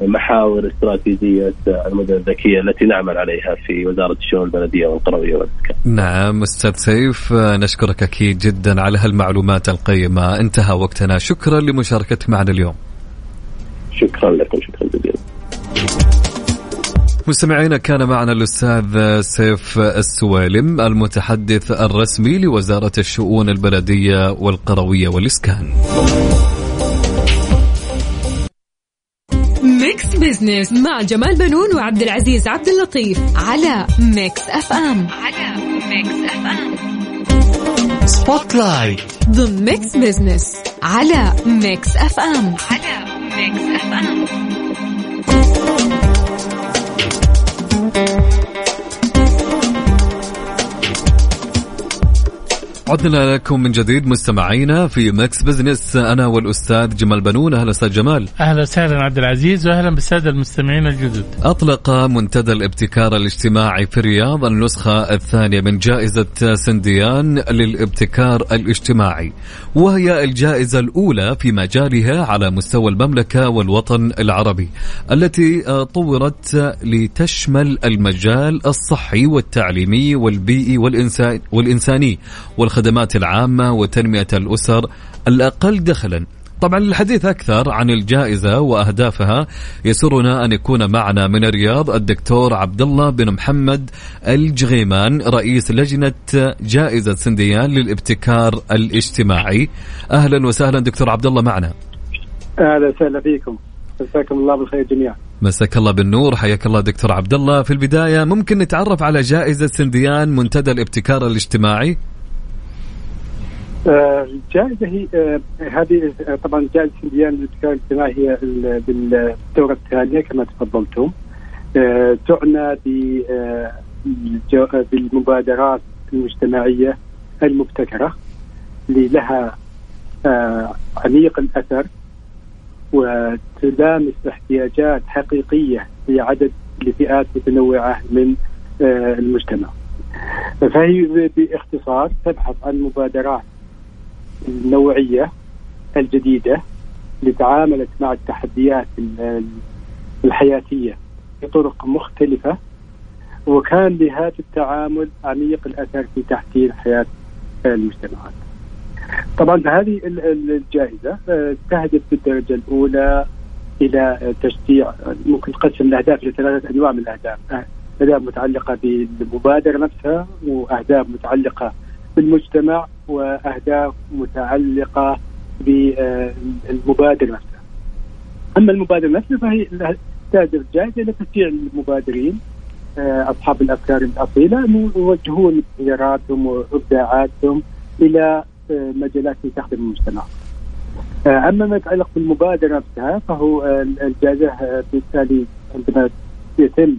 بمحاور استراتيجية المدن الذكية التي نعمل عليها في وزارة الشؤون البلدية والقروية والأسكان. نعم أستاذ سيف نشكرك أكيد جدا على هالمعلومات القيمة، انتهى وقتنا، شكرا لمشاركتك معنا اليوم. شكرا لكم شكرا جزيلا. مستمعينا كان معنا الأستاذ سيف السوالم المتحدث الرسمي لوزارة الشؤون البلدية والقروية والإسكان. Mix Business مع جمال بنون وعبد العزيز عبد اللطيف على Mix FM. على Mix FM. spotlight ضمن Mix Business على Mix FM. على Mix FM. Thank you. عدنا لكم من جديد مستمعينا في Mix Business. أنا والأستاذ جمال بنون. أهلا أستاذ جمال. أهلا وسهلا عبد العزيز وأهلا بالسادة المستمعين الجدد. أطلق منتدى الابتكار الاجتماعي في الرياض النسخة الثانية من جائزة سنديان للابتكار الاجتماعي وهي الجائزة الأولى في مجالها على مستوى المملكة والوطن العربي التي طورت لتشمل المجال الصحي والتعليمي والبيئي والإنسان والإنساني والخدمات العامة وتنمية الأسر الأقل دخلا. طبعا للحديث أكثر عن الجائزة وأهدافها. يسرنا أن يكون معنا من الرياض الدكتور عبد الله بن محمد الجغيمان رئيس لجنة جائزة سنديان للابتكار الاجتماعي. أهلا وسهلا دكتور عبد الله معنا. أهلا وسهلا فيكم. مساكم الله بالخير جميعا. مساك الله بالنور. حياك الله دكتور عبد الله في البداية ممكن نتعرف على جائزة سنديان منتدى الابتكار الاجتماعي؟ الجائزه هي آه هذه آه طبعا جائزة سنديان للابتكار الاجتماعي هي بالدورة الثانية كما تفضلتم آه تعنى بالمبادرات المجتمعية المبتكرة اللي لها عميق الأثر وتلامس احتياجات حقيقية لعدد لفئات متنوعة من المجتمع. فهي باختصار تبحث عن مبادرات النوعية الجديدة اللي تعاملت مع التحديات الحياتية بطرق مختلفة وكان لهذا التعامل عميق الأثر في تحسين حياة المجتمعات. طبعا هذه الجائزة آه، تهدف بالدرجة الأولى إلى تشجيع ممكن تقسم الأهداف لثلاثه أنواع من الأهداف، أهداف متعلقة بالمبادرة نفسها وأهداف متعلقة بالمجتمع وأهداف متعلقة بالمبادرة نفسها. أما المبادرة نفسها فهي تهدف الجائزه إلى تشجيع المبادرين آه، أصحاب الأفكار الأصيلة انه يوجهون ابتكاراتهم وإبداعاتهم إلى آه، مجالات تخدم المجتمع. آه، أما ما يتعلق بالمبادرة نفسها فهو الجائزة بالتالي عندما يتم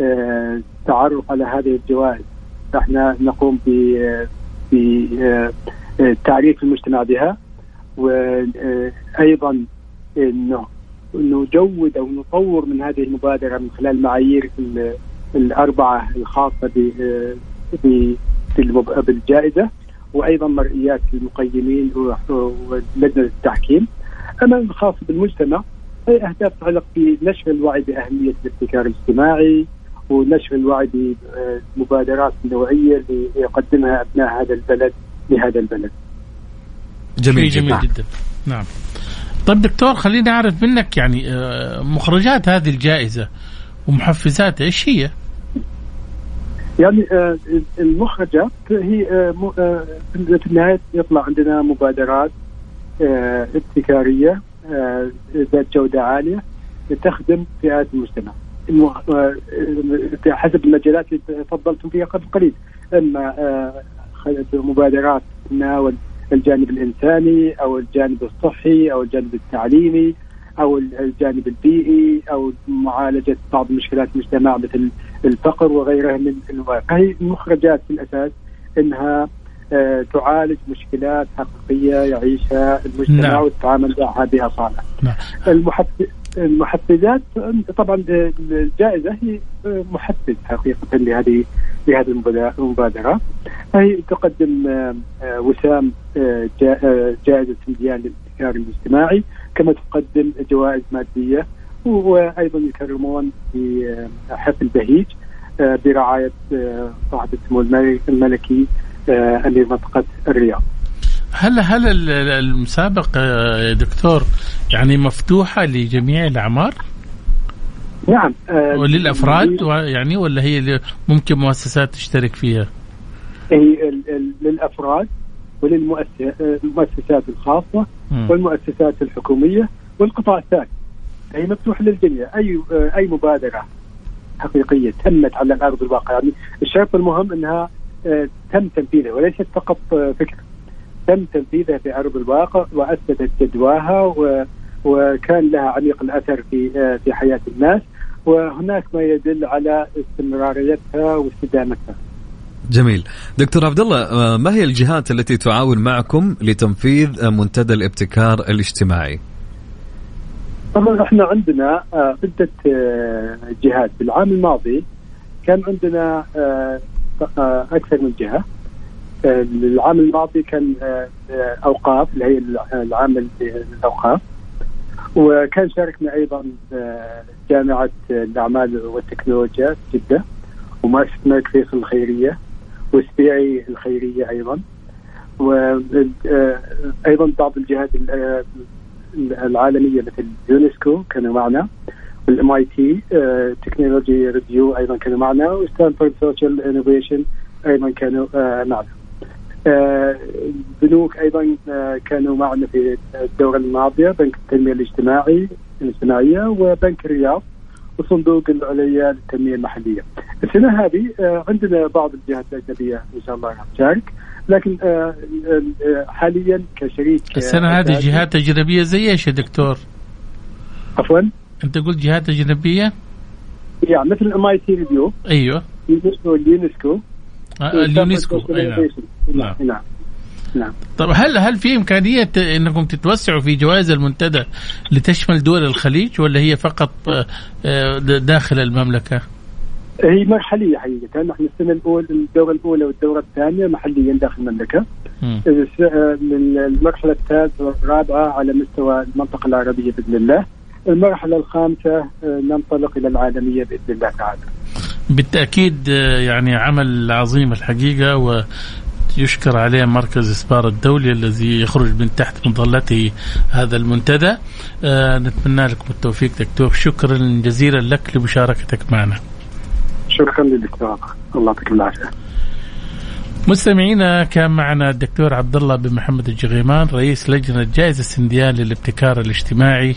التعرف على هذه الجوائز إحنا نقوم بتعريف المجتمع بها وأيضا إنه نجود أو نطور من هذه المبادرة من خلال معايير الأربعة الخاصة بالجائزة وأيضا مرئيات المقيمين ولجنه التحكيم. أما الخاص بالمجتمع هي أهداف تتعلق بنشر الوعي بأهمية الابتكار الاجتماعي ونشر الوعي بالمبادرات النوعيه اللي يقدمها أبناء هذا البلد لهذا البلد. جميل جميل جدا. نعم. طيب دكتور خليني أعرف منك يعني آه، مخرجات هذه الجائزة ومحفزاتها إيش هي؟ يعني آه، المخرجات هي آه، في النهاية يطلع عندنا مبادرات ابتكارية ذات جودة عالية تخدم فئات المجتمع حسب المجالات اللي تفضلتم فيها قبل قليل. أما مبادرات تناول الجانب الإنساني أو الجانب الصحي أو الجانب التعليمي أو الجانب البيئي أو معالجة بعض مشكلات المجتمع مثل الفقر وغيرها من الواقع. هي المخرجات في الأساس إنها آه تعالج مشكلات حقيقية يعيشها المجتمع نعم. وتتعامل معها باصاله. نعم. المحفزات طبعا الجائزة هي محفز حقيقة لهذه لهذه المبادره فهي تقدم آه، وسام آه، آه، جائزة سنديان للابتكار الاجتماعي كما تقدم جوائز مادية وأيضا يكرمون في حفل بهيج برعاية صاحب السمو الملكي امير منطقه الرياض. هل هل المسابقة يا دكتور يعني مفتوحة لجميع الأعمار؟ نعم آه وللأفراد يعني ولا هي ممكن مؤسسات تشترك فيها؟ هي للأفراد وللمؤسسات الخاصة م. والمؤسسات الحكومية والقطاع الثاني هي مفتوحة للجميع أي أي مبادرة حقيقية تمت على الأرض الواقع يعني الشرط المهم أنها آه، تم تنفيذها وليست فقط آه، فكرة. تم تنفيذها في ارض الواقع واثبتت جدواها وكان لها عميق الأثر في آه، في حياة الناس. وهناك ما يدل على استمراريتها واستدامتها. جميل. دكتور عبد الله آه، ما هي الجهات التي تعاون معكم لتنفيذ آه، منتدى الابتكار الاجتماعي؟ طبعا إحنا عندنا عدة جهات. بالعام الماضي كان عندنا أكثر من جهة. العام الماضي كان آه، آه، أوقاف اللي هي العام الأوقاف. وكان شاركنا أيضا آه، جامعة الأعمال والتكنولوجيا جدة. ومؤسسه الملك فيصل الخيرية وسبيعي الخيرية أيضا. وأيضا بعض الجهات العالمية مثل يونسكو كانوا معنا. وال MIT Technology Review أيضا كانوا معنا و Stanford Social Innovation أيضا كانوا معنا. بنوك أيضا آه، كانوا معنا في الدورة الماضية بنك التنمية الاجتماعي الاجتماعية وبنك الرياض وصندوق العليا للتنمية المحلية. السنة هذه عندنا بعض الجهات الأجنبية إن شاء الله راح تشارك لكن حاليا كشريك السنة هذه جهات أجنبية زي إيش يا دكتور؟ عفوا؟ أنت قلت جهات أجنبية؟ يعني مثل MIT Review أيوه. اليونسكو. اليونسكو نعم. نعم. نعم. طب هل هل في إمكانية إنكم تتوسعوا في جوائز المنتدى لتشمل دول الخليج ولا هي فقط آه، آه، داخل المملكة؟ هي مرحلية حقيقة. نحن السنة الاولى الدورة الأولى والدورة الثانية محليا داخل المملكة. المرحلة الثالثة والرابعة على مستوى المنطقة العربية بإذن الله. المرحلة الخامسة آه، ننطلق إلى العالمية بإذن الله تعالى. بالتأكيد يعني عمل عظيم الحقيقة و يشكر عليه مركز إسبار الدولي الذي يخرج من تحت مظلته هذا المنتدى. آه نتمنى لكم التوفيق دكتور. شكرا جزيلا لك لمشاركتك معنا. شكرا للدكتور. الله يعطيك العافية. مستمعينا كان معنا الدكتور عبد الله بن محمد الجغيمان رئيس لجنة جائزة سنديان للابتكار الاجتماعي.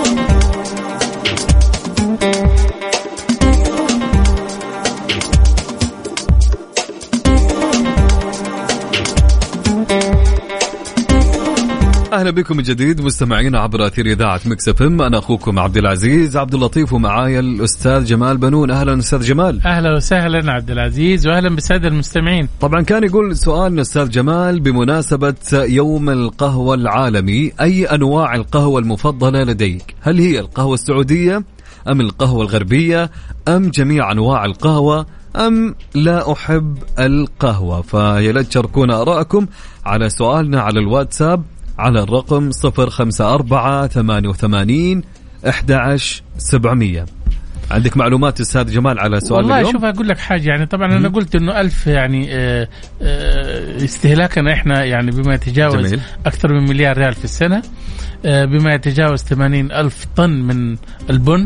أهلا بكم من جديد مستمعينا عبر أثير إذاعة Mix FM. أنا أخوكم عبد العزيز عبد اللطيف ومعايا الأستاذ جمال بنون. أهلا أستاذ جمال. أهلا وسهلا عبد العزيز وأهلا بالسادة المستمعين. طبعا كان يقول سؤالنا أستاذ جمال بمناسبة يوم القهوة العالمي أي أنواع القهوة المفضلة لديك؟ هل هي القهوة السعودية أم القهوة الغربية أم جميع أنواع القهوة أم لا أحب القهوة؟ فيا ليت تشاركونا آراءكم على سؤالنا على الواتساب على الرقم 054 88 11700 عندك معلومات أستاذ جمال على سؤال والله اليوم؟ شوف أقول لك حاجة يعني طبعا أنا قلت إنه ألف يعني آه، آه، استهلاكنا إحنا يعني بما يتجاوز جميل. أكثر من مليار ريال في السنة آه، بما يتجاوز 80 ألف طن من البن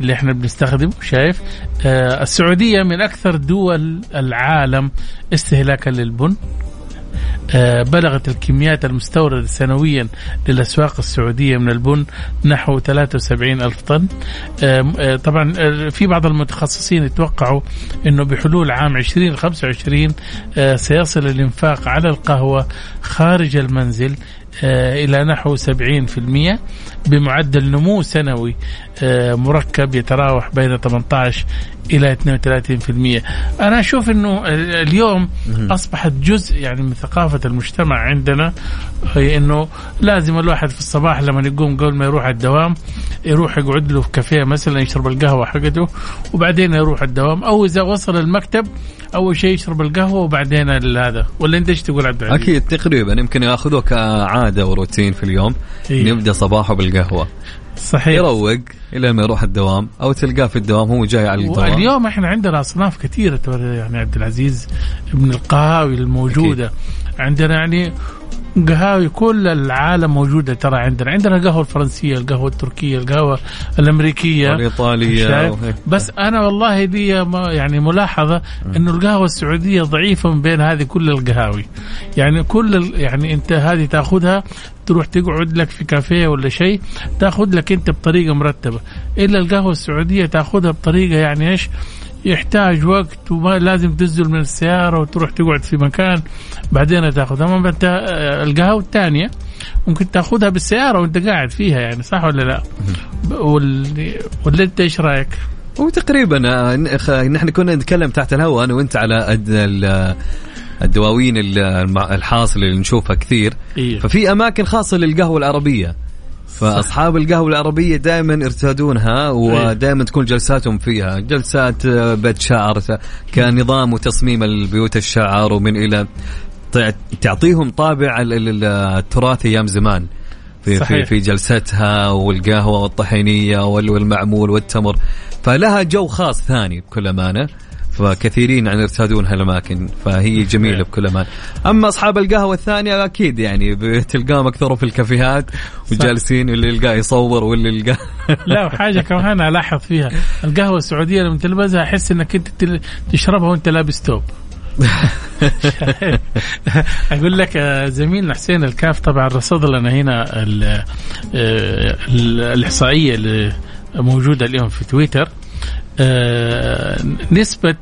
اللي إحنا بنستخدمه شايف السعودية من أكثر دول العالم استهلاكا للبن بلغت الكميات المستوردة سنويا للأسواق السعودية من البن نحو 73 ألف طن. آه، طبعا آه، في بعض المتخصصين يتوقعوا أنه بحلول عام 2025 سيصل الإنفاق على القهوة خارج المنزل إلى نحو 70% بمعدل نمو سنوي مركب يتراوح بين 18 إلى 32% أنا أشوف إنه اليوم أصبحت جزء يعني من ثقافة المجتمع عندنا هي إنه لازم الواحد في الصباح لما يقوم قبل ما يروح الدوام يروح يقعد له في كافيه مثلا يشرب القهوة حقته وبعدين يروح الدوام. أو إذا وصل المكتب أول شيء يشرب القهوة وبعدين هذا. ولا أنت إيش تقول عبد العزيز؟ أكيد تقريبا. يمكن ياخذوه كعادة وروتين في اليوم. إيه؟ نبدأ صباحه بالقهوة. صحيح. يروق إلى ما يروح الدوام أو تلقاه في الدوام هو جاي على الدوام اليوم إحنا عندنا أصناف كثيرة يعني عبد العزيز من القهاوي الموجودة. أكيد. عندنا يعني قهاوي كل العالم موجودة ترى عندنا. عندنا القهوه الفرنسية القهوة التركية القهوة الأمريكية. الايطاليه بس أنا والله دي يعني ملاحظة إنه القهوة السعودية ضعيفة من بين هذه كل القهاوي. يعني كل يعني أنت هذه تأخذها تروح تقعد لك في كافيه ولا شيء تأخذ لك أنت بطريقة مرتبة. إلا القهوة السعودية تأخذها بطريقة يعني إيش؟ يحتاج وقت وما لازم تنزل من السيارة وتروح تقعد في مكان بعدين تاخذها أما آه، القهوة الثانية ممكن تاخذها بالسيارة وأنت قاعد فيها يعني صح ولا لا؟ ولا أنت إيش رأيك؟ هو تقريبا آه، نحن كنا نتكلم تحت الهواء أنا وأنت على الدواوين الحاصله اللي نشوفها كثير إيه؟ ففي أماكن خاصة للقهوة العربية فأصحاب القهوة العربية دائما يرتادونها ودائما تكون جلساتهم فيها. جلسات آه، بيت شعر كنظام وتصميم البيوت الشعر ومن إلى تعطيهم طابع التراث أيام زمان. في صحيح. في في جلستها والقهوة والطحينية والمعمول والتمر. فلها جو خاص ثاني بكل أمانة. فكثيرين يعني يرتادون هالأماكن فهي جميلة بكل أمان. أما أصحاب القهوة الثانية أكيد يعني بتلقاهم أكثر في الكافيهات وجالسين اللي يلقاه يصور واللي يلقاه. لا وحاجة كمان ألاحظ فيها القهوة السعودية لما تلبسها أحس إنك أنت تشربها وأنت لابس توب. أقول لك آه، زميلنا حسين الكاف طبعا رصد لنا هنا آه، الإحصائية اللي موجودة اليوم في تويتر. نسبة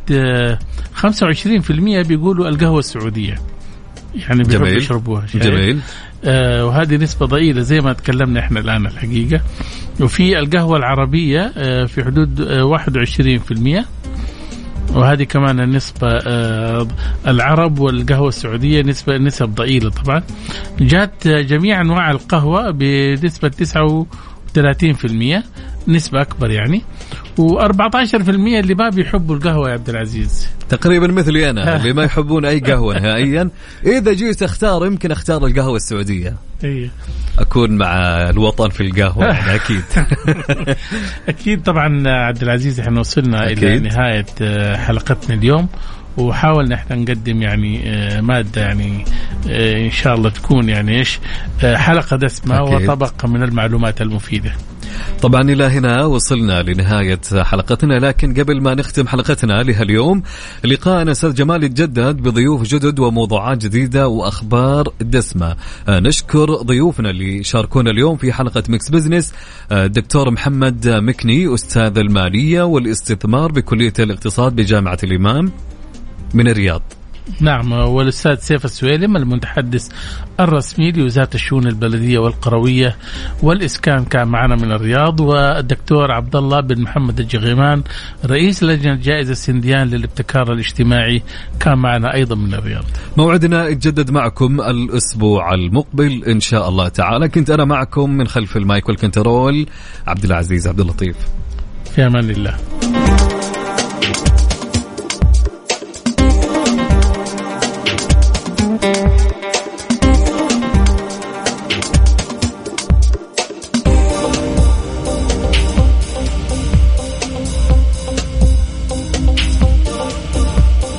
25% آه، بيقولوا القهوة السعودية. يعني بيحبوا يشربوها. جميل. آه وهذه نسبة ضئيلة زي ما تكلمنا إحنا الآن الحقيقة. وفي القهوة العربية آه في حدود آه 21% وهذه كمان النسبة آه العرب والقهوة السعودية نسبة نسب ضئيلة طبعا. جات جميع أنواع القهوة بنسبة 39% نسبة أكبر يعني. و14% اللي ما بيحبوا القهوة يا عبد العزيز. تقريبا مثلي أنا اللي ما يحبون أي قهوة نهائيا. إذا جيت أختار يمكن أختار القهوة السعودية. إيه. أكون مع الوطن في القهوة يعني أكيد. أكيد طبعا عبد العزيز إحنا وصلنا أكيد. إلى نهاية آه، حلقتنا اليوم. وحاولنا إحنا نقدم يعني آه، مادة يعني آه، إن شاء الله تكون يعني إيش حلقة دسمة أكيد. وطبق من المعلومات المفيدة. طبعا إلى هنا وصلنا لنهاية حلقتنا لكن قبل ما نختم حلقتنا لهاليوم لقاءنا أستاذ جمال يتجدد بضيوف جدد وموضوعات جديدة وأخبار دسمة آه، نشكر ضيوفنا اللي شاركونا اليوم في حلقة Mix Business آه، الدكتور محمد مكني أستاذ المالية والاستثمار بكلية الاقتصاد بجامعة الإمام من الرياض نعم والأستاذ سيف السويلم المتحدث الرسمي لوزارة الشؤون البلدية والقروية والإسكان كان معنا من الرياض والدكتور عبد الله بن محمد الجغيمان رئيس لجنة جائزة سنديان للابتكار الاجتماعي كان معنا أيضا من الرياض. موعدنا يتجدد معكم الأسبوع المقبل إن شاء الله تعالى كنت أنا معكم من خلف المايك والكنترول عبد العزيز عبد اللطيف. في أمان الله.